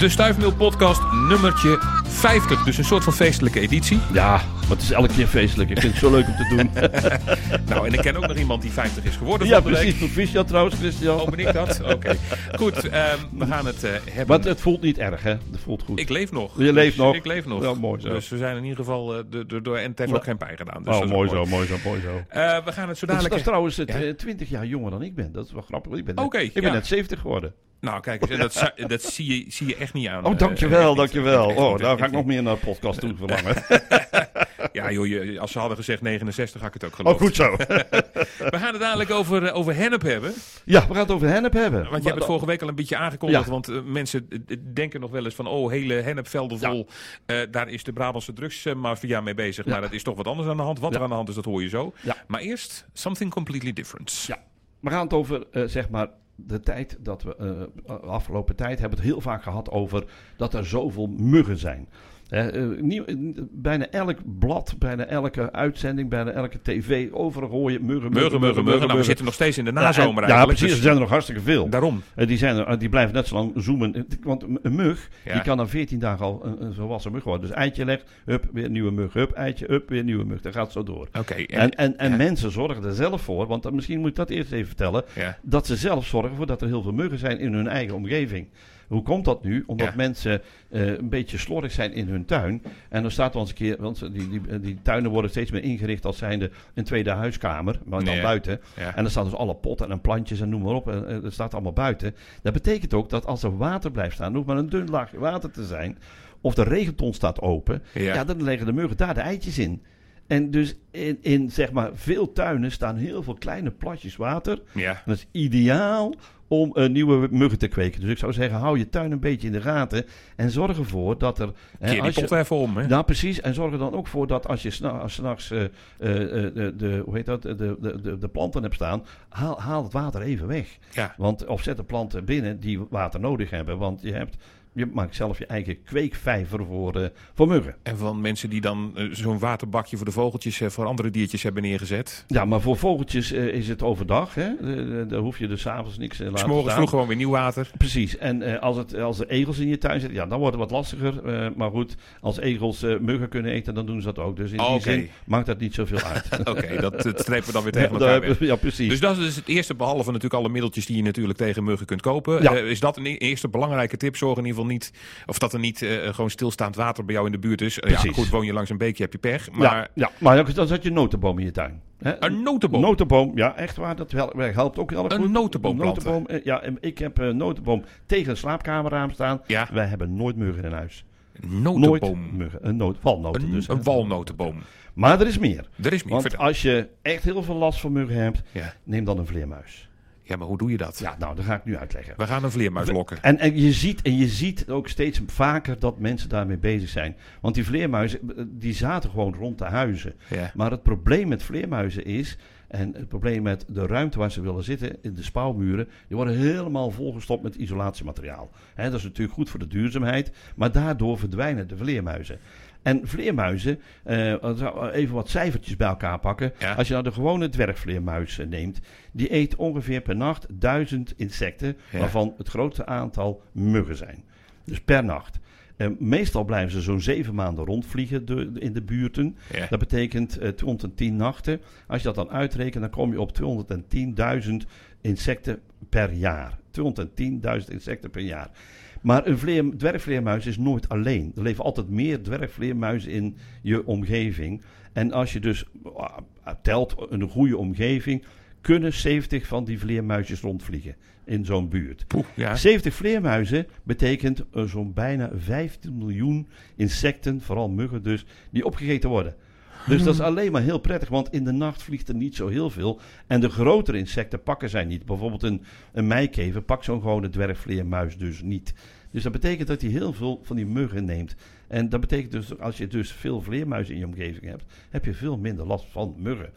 De Stuifmeel podcast nummertje 50. Dus een soort van feestelijke editie. Ja, maar het is elke keer feestelijk. Ik vind het zo leuk om te doen. Nou, en ik ken ook nog iemand die 50 is geworden ja, van de week. precies. Proficiat trouwens, Christian. Oh, ben ik dat? Oké. Goed, ehm, we gaan het eh, hebben. Maar het, het voelt niet erg, hè? Het voelt goed. Ik leef nog. Je leeft Dus nog. Ik leef nog. Ja, mooi zo. Dus we zijn in ieder geval eh, door en het heeft ook geen pijn gedaan. Dus oh, mooi zo, mooi zo, mooi zo. Eh, we gaan het zo dadelijk... dat is trouwens het, Ja? eh, 20 jaar jonger dan ik ben. Dat is wel grappig. Ik ben, net- ik ben ja. net 70 geworden. Nou, kijk dat, dat zie, je, zie je echt niet aan. Oh, dankjewel, dankjewel. Oh, daar echt ga ik nog meer naar de podcast toe verlangen. Ja, joh, je- als ze hadden gezegd 69, had ik het ook Oh, geloofd. goed zo. We gaan het dadelijk over, eh, over hennep hebben. Ja, we gaan het over hennep hebben. Want je hebt het vorige week al een beetje aangekondigd. Ja. Want eh, mensen eh, denken nog wel eens van... oh, hele hennepvelden vol. Daar is de Brabantse drugsmafia mee bezig. Ja. Maar dat is toch wat anders aan de hand. Wat er aan de hand is, dat hoor je zo. Ja. Maar eerst, something completely different. Ja. We gaan het over, zeg maar, de tijd dat we, eh, afgelopen tijd hebben we het heel vaak gehad over dat er zoveel muggen zijn. Eh, eh, nieuw- bijna elk blad, bijna elke uitzending, bijna elke tv, overal gooien muggen, Muggen, muggen, muggen. Nou, we zitten nog steeds in de nazomer Ja. Ja, precies. dus Er zijn er nog hartstikke veel. Daarom. Eh, die, zijn er, die blijven net zo lang zoomen. Want een mug, Ja. die kan na 14 dagen al een, een volwassen mug worden. Dus eitje legt, hup, weer nieuwe mug. Hup, eitje, hup, weer nieuwe mug. Dat gaat zo door. Oké. En, en, en ja. mensen zorgen er zelf voor, want dan- misschien moet ik dat eerst even vertellen. Ja. Dat ze zelf zorgen voor dat er heel veel muggen zijn in hun eigen omgeving. Hoe komt dat nu? Omdat Ja. mensen eh, een beetje slordig zijn in hun tuin. En dan staat wel eens een keer, want die, die, die tuinen worden steeds meer ingericht als zijnde een tweede huiskamer, maar dan Nee. buiten. Ja. En dan staan dus alle potten en plantjes en noem maar op. En, eh, dat staat allemaal buiten. Dat betekent ook dat als er water blijft staan, hoeft maar een dun laagje water te zijn. Of de regenton staat open. Ja. Ja. dan leggen de muggen daar de eitjes in. En dus in, in zeg maar veel tuinen staan heel veel kleine platjes water. Ja. En dat is ideaal om eh, nieuwe muggen te kweken. Dus ik zou zeggen, hou je tuin een beetje in de gaten. En zorg ervoor dat er... Keer die als je- even om, hè? nou, precies. En zorg er dan ook voor dat als je s'nachts eh, eh, eh, de, de, hoe heet dat, de, de, de, de planten hebt staan, haal, haal het water even weg. Ja. Want, of zet de planten binnen die water nodig hebben. Want je, hebt, je maakt zelf je eigen kweekvijver voor, eh, voor muggen. En van mensen die dan eh, zo'n waterbakje voor de vogeltjes, eh, voor andere diertjes hebben neergezet. Ja, maar voor vogeltjes is het overdag. Hè? De- de- Daar hoef je dus 's avonds niks eh, laten S'morgens vroeg gewoon weer nieuw water. Precies. En als, het, als er egels in je tuin zitten, ja, dan wordt het wat lastiger. Maar goed, als egels muggen kunnen eten, dan doen ze dat ook. Dus in die zin maakt dat niet zoveel uit. Oké, dat, dat strepen we dan weer tegen elkaar weg. ja, precies. Dus dat is dus het eerste, behalve natuurlijk alle middeltjes die je natuurlijk tegen muggen kunt kopen. Ja. Is dat een e- eerste belangrijke tip? Zorg in ieder geval niet, of dat er niet eh, gewoon stilstaand water bij jou in de buurt is. Eh, ja, goed, woon je langs een beekje heb je pech. Maar ja, ja, maar dan zet je een notenboom in je tuin. Hè? een notenboom. Notenboom, ja, echt waar. Dat helpt ook heel erg goed. notenboom Een notenboom, eh, ja, ik heb een notenboom tegen een slaapkamerraam staan. Ja. Wij hebben nooit muggen in huis. Een Nooit notenboom. muggen. Een noot, walnoten Een, dus. een walnotenboom. Maar er is meer. Er is meer. Want Vertel. als je echt heel veel last van muggen hebt, Ja. neem dan een vleermuis. Ja, maar hoe doe je dat? Ja, nou, dat ga ik nu uitleggen. We gaan een vleermuis lokken. En, en, je ziet, en je ziet ook steeds vaker dat mensen daarmee bezig zijn. Want die vleermuizen, eh, die zaten gewoon rond de huizen. Ja. Maar het probleem met vleermuizen is, en het probleem met de ruimte waar ze willen zitten, in de spouwmuren, die worden helemaal volgestopt met isolatiemateriaal. Dat is natuurlijk goed voor de duurzaamheid, maar daardoor verdwijnen de vleermuizen. En vleermuizen, eh, even wat cijfertjes bij elkaar pakken. Ja. Als je nou de gewone dwergvleermuis eh, neemt, die eet ongeveer per nacht duizend insecten, Ja. waarvan het grootste aantal muggen zijn. Dus per nacht. Meestal blijven ze zo'n zeven maanden rondvliegen de- in de buurten. Ja. Dat betekent eh 210 nachten. Als je dat dan uitrekent, dan kom je op 210.000 insecten per jaar. 210.000 insecten per jaar. Maar een vleer, dwergvleermuis is nooit alleen. Er leven altijd meer dwergvleermuizen in je omgeving. En als je dus ah, telt een goede omgeving, kunnen 70 van die vleermuisjes rondvliegen in zo'n buurt. Poeh, ja. 70 vleermuizen betekent eh, zo'n bijna 15 miljoen insecten, vooral muggen dus, die opgegeten worden. Dus dat is alleen maar heel prettig, want in de nacht vliegt er niet zo heel veel. En de grotere insecten pakken zij niet. Bijvoorbeeld een, een meikever pakt zo'n gewone dwergvleermuis dus niet. Dus dat betekent dat hij heel veel van die muggen neemt. En dat betekent dus, als je dus veel vleermuizen in je omgeving hebt, heb je veel minder last van muggen.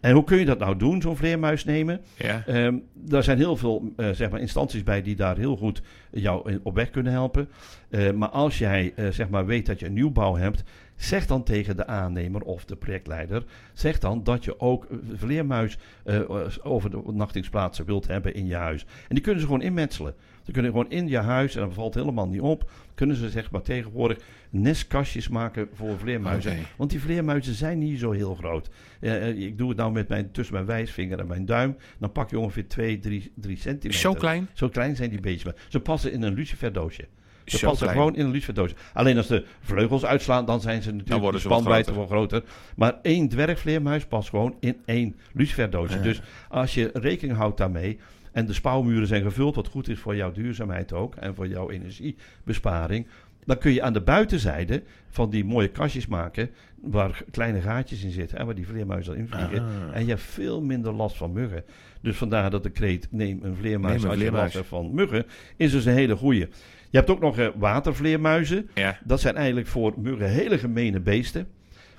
En hoe kun je dat nou doen, zo'n vleermuis nemen? Ja. Ehm daar zijn heel veel eh, zeg maar instanties bij die daar heel goed jou op weg kunnen helpen. Eh, maar als jij eh, zeg maar weet dat je een nieuwbouw hebt, zeg dan tegen de aannemer of de projectleider, zeg dan dat je ook eh, vleermuis uh, over de nachtingsplaatsen wilt hebben in je huis. En die kunnen ze gewoon inmetselen. Ze kunnen gewoon in je huis, en dat valt helemaal niet op, kunnen ze zeg maar tegenwoordig nestkastjes maken voor vleermuizen. Want die vleermuizen zijn niet zo heel groot. Eh, eh, ik doe het nou met mijn, tussen mijn wijsvinger en mijn duim. Dan pak je ongeveer 2, 3, 3 centimeter. Zo klein? Zo klein zijn die beestjes. Ze passen in een luciferdoosje. Passen klein. gewoon in een luciferdoosje. Alleen als de vleugels uitslaan, dan zijn ze natuurlijk Dan ze spanwijdte wel groter. Maar één dwergvleermuis past gewoon in één luciferdoosje. Ja. Dus als je rekening houdt daarmee... en de spouwmuren zijn gevuld, wat goed is voor jouw duurzaamheid ook... en voor jouw energiebesparing... dan kun je aan de buitenzijde van die mooie kastjes maken... waar kleine gaatjes in zitten en waar die vleermuizen in vliegen. Ah. En je hebt veel minder last van muggen. Dus vandaar dat de kreet neem een vleermuis Neem een als je vleermuis. last hebt van muggen... is dus een hele goeie. Je hebt ook nog eh, watervleermuizen. Ja. Dat zijn eigenlijk voor muggen hele gemene beesten.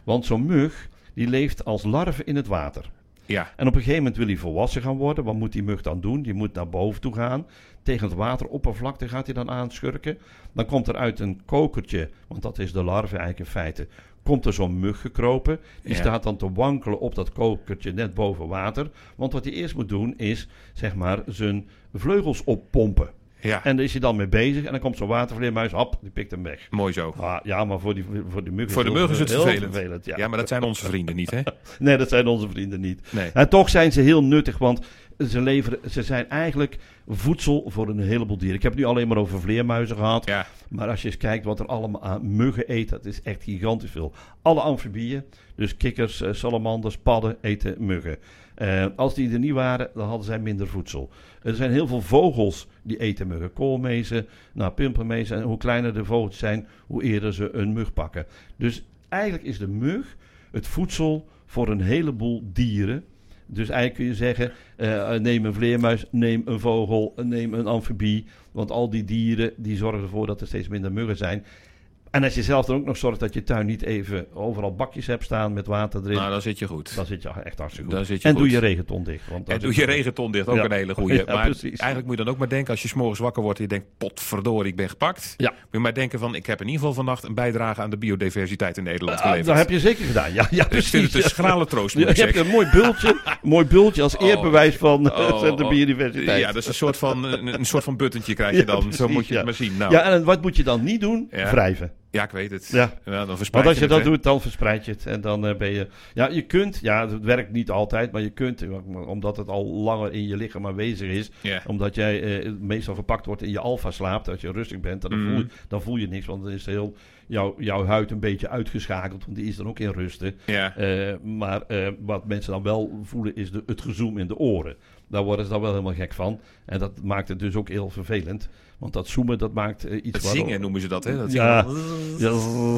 Want zo'n mug die leeft als larve in het water. Ja. En op een gegeven moment wil hij volwassen gaan worden. Wat moet die mug dan doen? Die moet naar boven toe gaan. Tegen het wateroppervlakte gaat hij dan aanschurken. Dan komt er uit een kokertje, want dat is de larve eigenlijk in feite. Komt er zo'n mug gekropen. Die Ja. staat dan te wankelen op dat kokertje net boven water. Want wat hij eerst moet doen is, zeg maar, zijn vleugels oppompen. Ja. En daar is hij dan mee bezig. En dan komt zo'n watervleermuis, hap, die pikt hem weg. Mooi zo. Ah, ja, maar voor, die, voor de mug Voor de mug is het heel vervelend. ja. Ja, maar dat zijn onze vrienden niet, hè? Nee, dat zijn onze vrienden niet. Nee. En toch zijn ze heel nuttig, want ze, leveren, ze zijn eigenlijk voedsel voor een heleboel dieren. Ik heb het nu alleen maar over vleermuizen gehad. Ja. Maar als je eens kijkt wat er allemaal aan muggen eten, dat is echt gigantisch veel. Alle amfibieën, dus kikkers, eh, salamanders, padden, eten muggen. Eh, als die er niet waren, dan hadden zij minder voedsel. Er zijn heel veel vogels die eten muggen. Koolmezen, nou, pimpelmezen. En hoe kleiner de vogels zijn, hoe eerder ze een mug pakken. Dus eigenlijk is de mug het voedsel voor een heleboel dieren. Dus eigenlijk kun je zeggen, eh, neem een vleermuis, neem een vogel, neem een amfibie. Want al die dieren die zorgen ervoor dat er steeds minder muggen zijn. En als je zelf dan ook nog zorgt dat je tuin niet even overal bakjes hebt staan met water erin. Nou, dan zit je goed. dan zit je echt hartstikke goed. Dan zit je en goed. doe je regenton dicht. Want En doe je regenton dicht, ook Ja. een hele goeie. Ja, maar precies. eigenlijk moet je dan ook maar denken, als je s'morgens wakker wordt en je denkt, potverdorie, ik ben gepakt. Ja. Moet je maar denken van, ik heb in ieder geval vannacht een bijdrage aan de biodiversiteit in Nederland Ah, geleverd. dat heb je zeker gedaan. Ja, ja ik precies. vind het een schrale troost, Je moet ik hebt zeggen. een mooi bultje, mooi bultje als Oh. eerbewijs van eh, Oh, de oh. biodiversiteit. Ja, dat is een soort van, een, een soort van buttentje krijg je dan. Zo precies, moet je het maar zien. Nou, Ja, en wat moet je dan niet doen? Ja. Ik weet het. Ja. dan verspreid Want als je het, dat doet, dan verspreid je het. En dan eh, ben je... Ja, je kunt... Ja, het werkt niet altijd, maar je kunt... Omdat het al langer in je lichaam aanwezig is. Omdat jij eh, meestal verpakt wordt in je alfa slaapt. Als je rustig bent, dan, Mhm. voel, je, dan voel je niks. Want dan is heel, jouw, jouw huid een beetje uitgeschakeld. Want die is dan ook in rusten. Eh, maar wat mensen dan wel voelen is de, het gezoem in de oren. Daar worden ze dan wel helemaal gek van. En dat maakt het dus ook heel vervelend. Want dat zoomen, dat maakt eh, iets... Het waardoor- zingen noemen ze dat, hè? Dat Ja.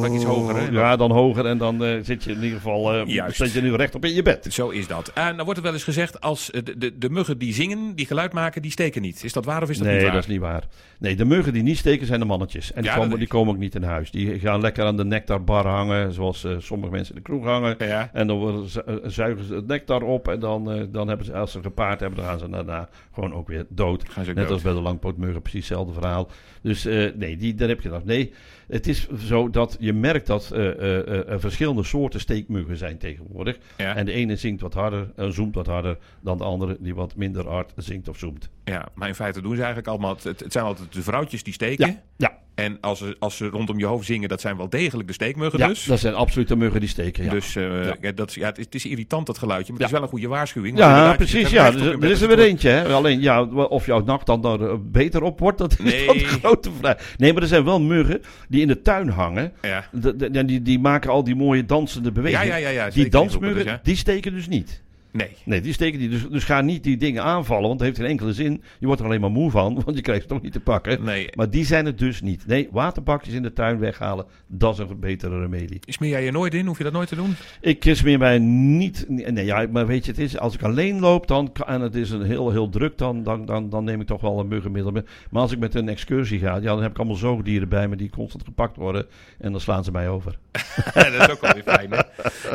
Vaak iets hoger, hè? Ja, dan hoger. En dan eh, zit je in ieder geval Juist. zit je nu rechtop in je bed. Zo is dat. En dan wordt er wel eens gezegd, als de, de, de muggen die zingen, die geluid maken, die steken niet. Is dat waar of is dat nee, niet waar? dat is niet waar. Nee, de muggen die niet steken zijn de mannetjes. En die, Ja, komen, die komen ook niet in huis. Die gaan lekker aan de nectarbar hangen, zoals sommige mensen in de kroeg hangen. Ja. En dan worden zuigen ze het nectar op. En dan, dan hebben ze, als ze gepaard hebben, dan gaan ze daarna gewoon ook weer dood. Gaan ze ook Net dood. als bij de langpootmuggen, precies hetzelfde verhaal. Dus eh, nee, die, daar heb je dat. Nee, het is zo dat je merkt dat eh, eh, er verschillende soorten steekmuggen zijn tegenwoordig. Ja. En de ene zingt wat harder, en zoemt wat harder dan de andere die wat minder hard zingt of zoemt. ja, maar in feite doen ze eigenlijk allemaal... Het, het zijn altijd de vrouwtjes die steken. Ja, ja. En als ze, als ze rondom je hoofd zingen, dat zijn wel degelijk de steekmuggen ja dus. dat zijn absoluut de muggen die steken. Ja, Dus eh, Ja. dat, is- ja, het, is, het is irritant dat geluidje, maar het is wel een goede waarschuwing. ja precies. Ja. Er, is er weer eentje. Hè? Alleen ja, of jouw nacht dan er eh, beter op wordt, dat is Nee. dan de grote vraag. Nee, maar er zijn wel muggen die in de tuin hangen. Ja. De, de- en die, die maken al die mooie dansende bewegingen. ja, ja, ja. die dansmuggen, dus, die steken dus niet. Nee. Nee, die steken niet. Dus, dus ga niet die dingen aanvallen, want dat heeft geen enkele zin. Je wordt er alleen maar moe van, want je krijgt het toch niet te pakken. Nee. Maar die zijn het dus niet. Nee, waterbakjes in de tuin weghalen, dat is een betere remedie. Smeer jij je nooit in? Hoef je dat nooit te doen? Ik smeer mij niet. Nee, ja, maar weet je, het is, als ik alleen loop dan, en het is een heel, heel druk, dan, dan, dan, dan neem ik toch wel een muggenmiddel mee. Maar als ik met een excursie ga, ja, dan heb ik allemaal zoogdieren bij me die constant gepakt worden. En dan slaan ze mij over. dat is ook wel weer fijn, hè?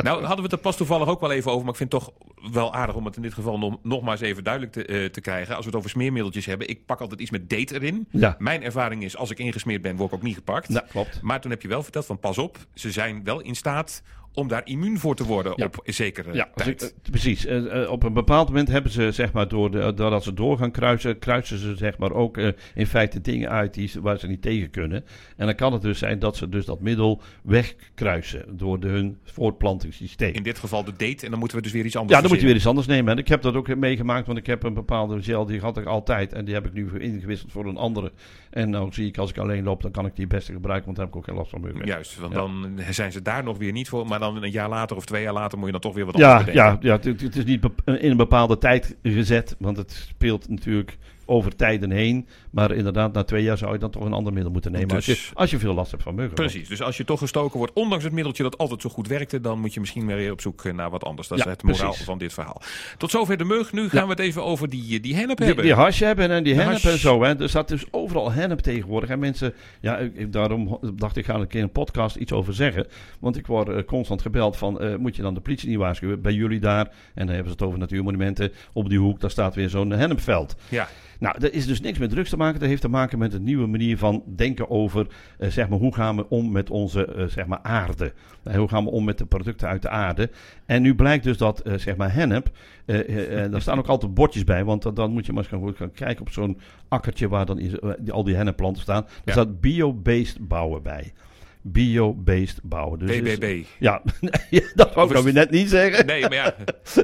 Nou, hadden we het er pas toevallig ook wel even over, maar ik vind het toch wel aardig om het in dit geval nog, nog maar eens even duidelijk te, eh, te krijgen. Als we het over smeermiddeltjes hebben. Ik pak altijd iets met date erin. Ja. Mijn ervaring is, als ik ingesmeerd ben, word ik ook niet gepakt. Ja, klopt. Maar toen heb je wel verteld van pas op, ze zijn wel in staat om daar immuun voor te worden Ja. op een zekere Ja, tijd. ik- eh, precies. Eh, eh, op een bepaald moment hebben ze, zeg maar, door de, doordat ze door gaan kruisen, kruisen ze zeg maar ook in feite dingen uit die, ze- waar ze niet tegen kunnen. En dan kan het dus zijn dat ze dus dat middel wegkruisen door de, hun voortplantingssysteem. in dit geval de date en dan moeten we dus weer iets anders Ja, dan moet je weer iets anders nemen. En ik heb dat ook meegemaakt, want ik heb een bepaalde gel, die had ik altijd. En die heb ik nu ingewisseld voor een andere. En nou zie ik, als ik alleen loop, dan kan ik die het beste gebruiken, want dan heb ik ook geen last van muggen. Juist, want Ja. dan zijn ze daar nog weer niet voor. Maar dan een jaar later of twee jaar later moet je dan toch weer wat Ja, anders bedenken. ja, ja het, het is niet in een bepaalde tijd gezet, want het speelt natuurlijk over tijden heen. Maar inderdaad, na twee jaar zou je dan toch een ander middel moeten nemen. als, Dus- je, als je veel last hebt van muggen. Precies, dus als je toch gestoken wordt, ondanks het middeltje dat altijd zo goed werkte, dan moet je misschien weer op zoek naar wat anders. Dat is het moraal precies. van dit verhaal. Tot zover de mug. Nu gaan we het even over die, die hennep Die, hebben. die hash hebben en die De hennep hash. en zo. Hè. Er staat dus overal hennep tegenwoordig. En mensen, ja, ik, ik- daarom dacht ik, ga er een keer een podcast iets over zeggen. Want ik word eh, constant gebeld van, eh, moet je dan de politie niet waarschuwen? Bij jullie daar, en dan hebben ze het over natuurmonumenten, op die hoek, daar staat weer zo'n hennepveld. Ja, Nou, dat is dus niks met drugs te maken. Dat heeft te maken met een nieuwe manier van denken over, eh, zeg maar, hoe gaan we om met onze, eh, zeg maar, aarde. Eh, hoe gaan we om met de producten uit de aarde. En nu blijkt dus dat, zeg maar, hennep, daar staan ook altijd bordjes bij, want dan- moet je maar eens gaan, kijken op zo'n akkertje waar dan is, al die hennepplanten staan. Daar Ja. staat bio-based bouwen bij. Bio-based bouwen. Dus BBB. ja, ja, dat wou ik nou is- weer net niet zeggen. Nee, maar ja.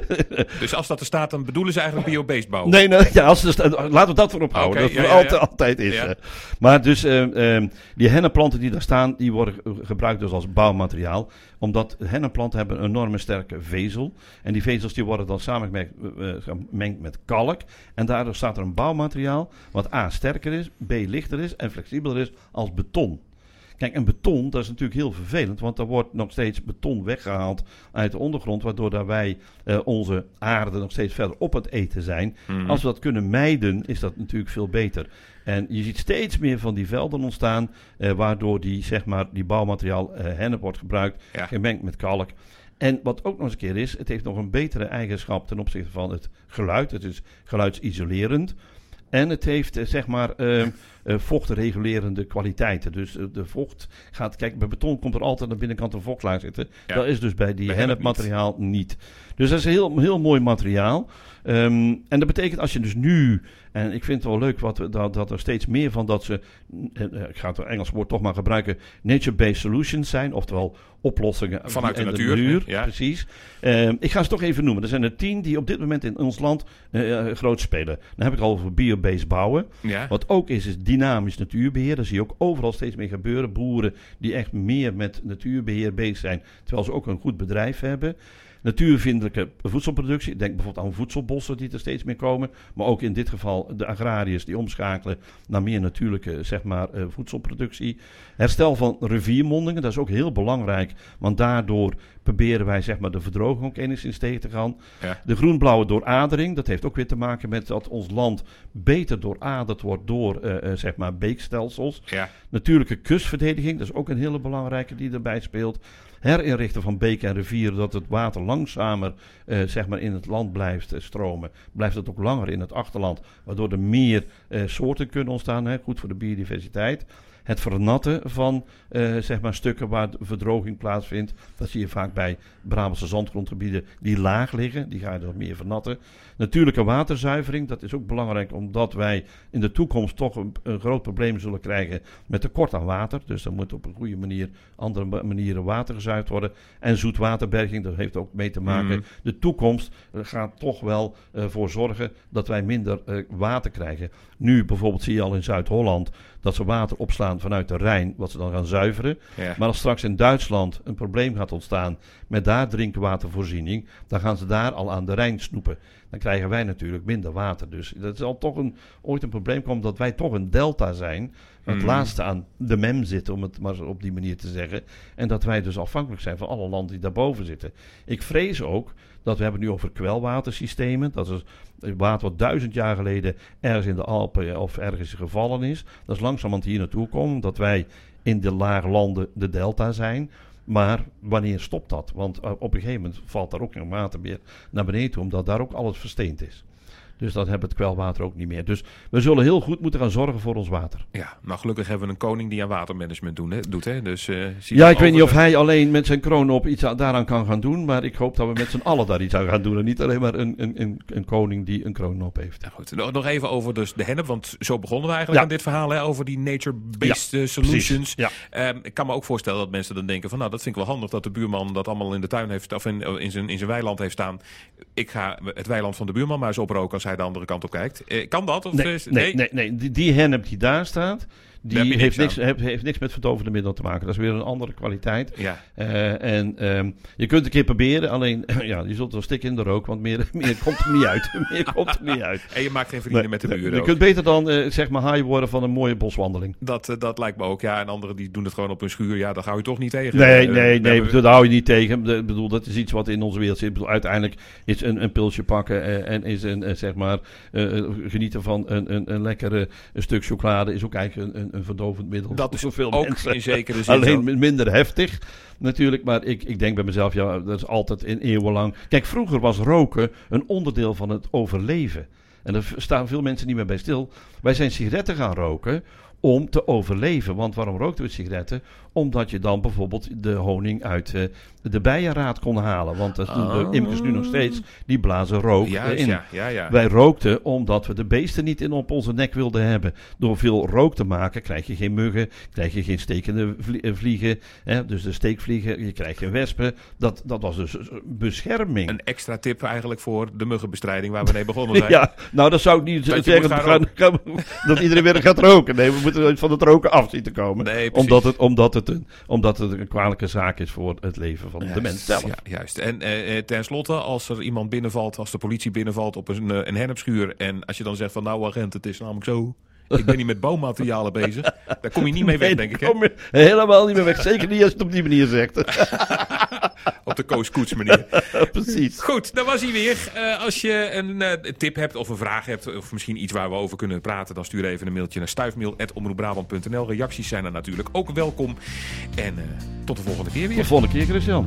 dus als dat er staat, dan bedoelen ze eigenlijk bio-based bouwen. Nee, nee ja, als er sta- laten we dat erop houden. Dat ja, ja, altijd, ja. altijd is. Maar dus eh, eh, die hennenplanten die daar staan, die worden ge- gebruikt dus als bouwmateriaal. Omdat hennenplanten hebben een enorme sterke vezel. En die vezels die worden dan samengemengd gemengd met kalk. En daardoor staat er een bouwmateriaal wat A sterker is, B lichter is en flexibeler is als beton. Kijk, en beton, dat is natuurlijk heel vervelend, want er wordt nog steeds beton weggehaald uit de ondergrond, waardoor daar wij eh, onze aarde nog steeds verder op het eten zijn. Mhm. Als we dat kunnen mijden, is dat natuurlijk veel beter. En je ziet steeds meer van die velden ontstaan, eh, waardoor die, zeg maar, die bouwmateriaal eh, hennep wordt gebruikt, Ja. gemengd met kalk. En wat ook nog eens een keer is, het heeft nog een betere eigenschap ten opzichte van het geluid. Het is geluidsisolerend. En het heeft, zeg maar, eh, eh, vochtregulerende kwaliteiten. Dus eh, de vocht gaat... Kijk, bij beton komt er altijd aan de binnenkant een vochtlaag zitten. Ja. Dat is dus bij die Bij hennep hennepmateriaal niet. Dus dat is een heel, heel mooi materiaal. Ehm, en dat betekent als je dus nu... En ik vind het wel leuk wat, dat, dat er steeds meer van dat ze... eh, eh, Ik ga het Engels woord toch maar gebruiken. Nature-based solutions zijn. Oftewel oplossingen Vanuit de en natuur, ja. Precies. Ehm, ik ga ze toch even noemen. Er zijn er tien die op dit moment in ons land eh, eh, groot spelen. Dan heb ik al over biobased bouwen. Ja. Wat ook is, is dynamisch natuurbeheer. Dat zie je ook overal steeds meer gebeuren. Boeren die echt meer met natuurbeheer bezig zijn, terwijl ze ook een goed bedrijf hebben. Natuurvriendelijke voedselproductie. Denk bijvoorbeeld aan voedselbossen die er steeds meer komen. Maar ook in dit geval de agrariërs die omschakelen naar meer natuurlijke zeg maar, eh, voedselproductie. Herstel van riviermondingen, dat is ook heel belangrijk. Want daardoor proberen wij zeg maar, de verdroging ook enigszins tegen te gaan. Ja. De groenblauwe dooradering, dat heeft ook weer te maken met dat ons land beter dooraderd wordt door eh, eh, zeg maar beekstelsels. Ja. Natuurlijke kustverdediging, dat is ook een hele belangrijke die erbij speelt. Herinrichten van beken en rivieren, dat het water langzamer eh, zeg maar in het land blijft eh, stromen. Blijft het ook langer in het achterland, waardoor er meer eh, soorten kunnen ontstaan. Hè, goed voor de biodiversiteit. Het vernatten van eh, zeg maar stukken waar verdroging plaatsvindt. Dat zie je vaak bij Brabantse zandgrondgebieden die laag liggen. Die ga je dan meer vernatten. Natuurlijke waterzuivering, dat is ook belangrijk omdat wij in de toekomst toch een, een groot probleem zullen krijgen met tekort aan water. Dus dan moet op een goede manier, andere ma- manieren water gezuiverd worden. En zoetwaterberging, dat heeft ook mee te maken. Mhm. De toekomst eh, gaat toch wel eh, voor zorgen dat wij minder water krijgen. Nu bijvoorbeeld zie je al in Zuid-Holland dat ze water opslaan vanuit de Rijn, wat ze dan gaan zuiveren. Ja. Maar als straks in Duitsland een probleem gaat ontstaan met daar drinkwatervoorziening, dan gaan ze daar al aan de Rijn snoepen. Dan krijgen wij natuurlijk minder water. Dus dat zal toch een, ooit een probleem komen dat wij toch een delta zijn. Het Mhm. laatste aan de mem zitten, om het maar op die manier te zeggen. En dat wij dus afhankelijk zijn van alle landen die daarboven zitten. Ik vrees ook dat we hebben nu over kwelwatersystemen. Dat is water wat duizend jaar geleden ergens in de Alpen eh, of ergens gevallen is. Dat is langzamerhand hier naartoe komen, omdat wij in de lage landen de delta zijn. Maar wanneer stopt dat? Want eh, op een gegeven moment valt daar ook geen water meer naar beneden omdat daar ook alles versteend is. Dus dat hebben het kwelwater ook niet meer. Dus we zullen heel goed moeten gaan zorgen voor ons water. Ja, nou gelukkig hebben we een koning die aan watermanagement doen, hè, doet. Hè? Dus, uh, ja, ik weet niet of hij alleen met zijn kroon op iets daaraan kan gaan doen. Maar ik hoop dat we met z'n allen daar iets aan gaan doen. En niet alleen maar een, een, een, een koning die een kroon op heeft. Ja, goed. Nog even over dus de hennep. Want zo begonnen we eigenlijk aan dit verhaal. Hè, over die nature-based ja, solutions. Um, ik kan me ook voorstellen dat mensen dan denken van... nou, dat vind ik wel handig dat de buurman dat allemaal in de tuin heeft... of in, in, zijn, in zijn weiland heeft staan. Ik ga het weiland van de buurman maar eens oproken als hij de andere kant op kijkt. Eh, kan dat? Of nee, is, nee, nee, nee, nee. Die, die hennep die daar staat, die heeft niks, heeft, heeft, niks met verdovende middelen te maken. Dat is weer een andere kwaliteit. Ja. Uh, en um, je kunt een keer proberen, alleen ja, je zult wel stikken in de rook, want meer, meer komt er niet uit. meer komt er niet uit. En je maakt geen vrienden met de buren. Je kunt beter dan uh, zeg maar high worden van een mooie boswandeling. Dat, uh, dat lijkt me ook, ja. En anderen die doen het gewoon op hun schuur. Ja, daar hou je toch niet tegen. Nee, nee, nee, we... dat hou je niet tegen. Ik bedoel, dat is iets wat in onze wereld zit. Ik bedoel, uiteindelijk is een, een pilsje pakken en is een, zeg maar, genieten van een, een, een lekkere een stuk chocolade is ook eigenlijk een, een, een verdovend middel dat is zoveel ook mensen. in zekere zin. Alleen minder heftig natuurlijk. Maar ik, ik denk bij mezelf, ja, dat is altijd in eeuwenlang. Kijk, vroeger was roken een onderdeel van het overleven. En daar staan veel mensen niet meer bij stil. Wij zijn sigaretten gaan roken om te overleven. Want waarom rookten we sigaretten? Omdat je dan bijvoorbeeld de honing uit uh, de bijenraad kon halen. Want dat doen de oh. imkers nu nog steeds. Die blazen rook in. Ja, ja, ja. Wij rookten omdat we de beesten niet in op onze nek wilden hebben. Door veel rook te maken krijg je geen muggen, krijg je geen stekende eh, vliegen. Hè? Dus de steekvliegen, je krijgt geen wespen. Dat, dat was dus bescherming. Een extra tip eigenlijk voor de muggenbestrijding waar we mee begonnen zijn. ja, nou dat zou ik niet dat zeggen dat, dat iedereen weer gaat roken. Nee, we moeten van het roken af zien te komen. Nee, omdat, het, omdat, het een, omdat het een kwalijke zaak is voor het leven van de mens zelf. Ja, juist. En eh, eh, tenslotte, als er iemand binnenvalt, als de politie binnenvalt op een, eh, een hennepschuur. En als je dan zegt van nou agent, het is namelijk zo. Ik ben niet met bouwmaterialen bezig. Daar kom je niet mee weg, denk ik. Hè? Kom je helemaal niet meer weg. Zeker niet als je het op die manier zegt. op de Koos manier. Precies. Goed, dan was hij weer. Uh, als je een uh, tip hebt of een vraag hebt, of misschien iets waar we over kunnen praten, dan stuur even een mailtje naar stuifmail.omroepbrabant.nl. Reacties zijn er natuurlijk ook welkom. En uh, tot de volgende keer weer. Tot de volgende keer, Christian.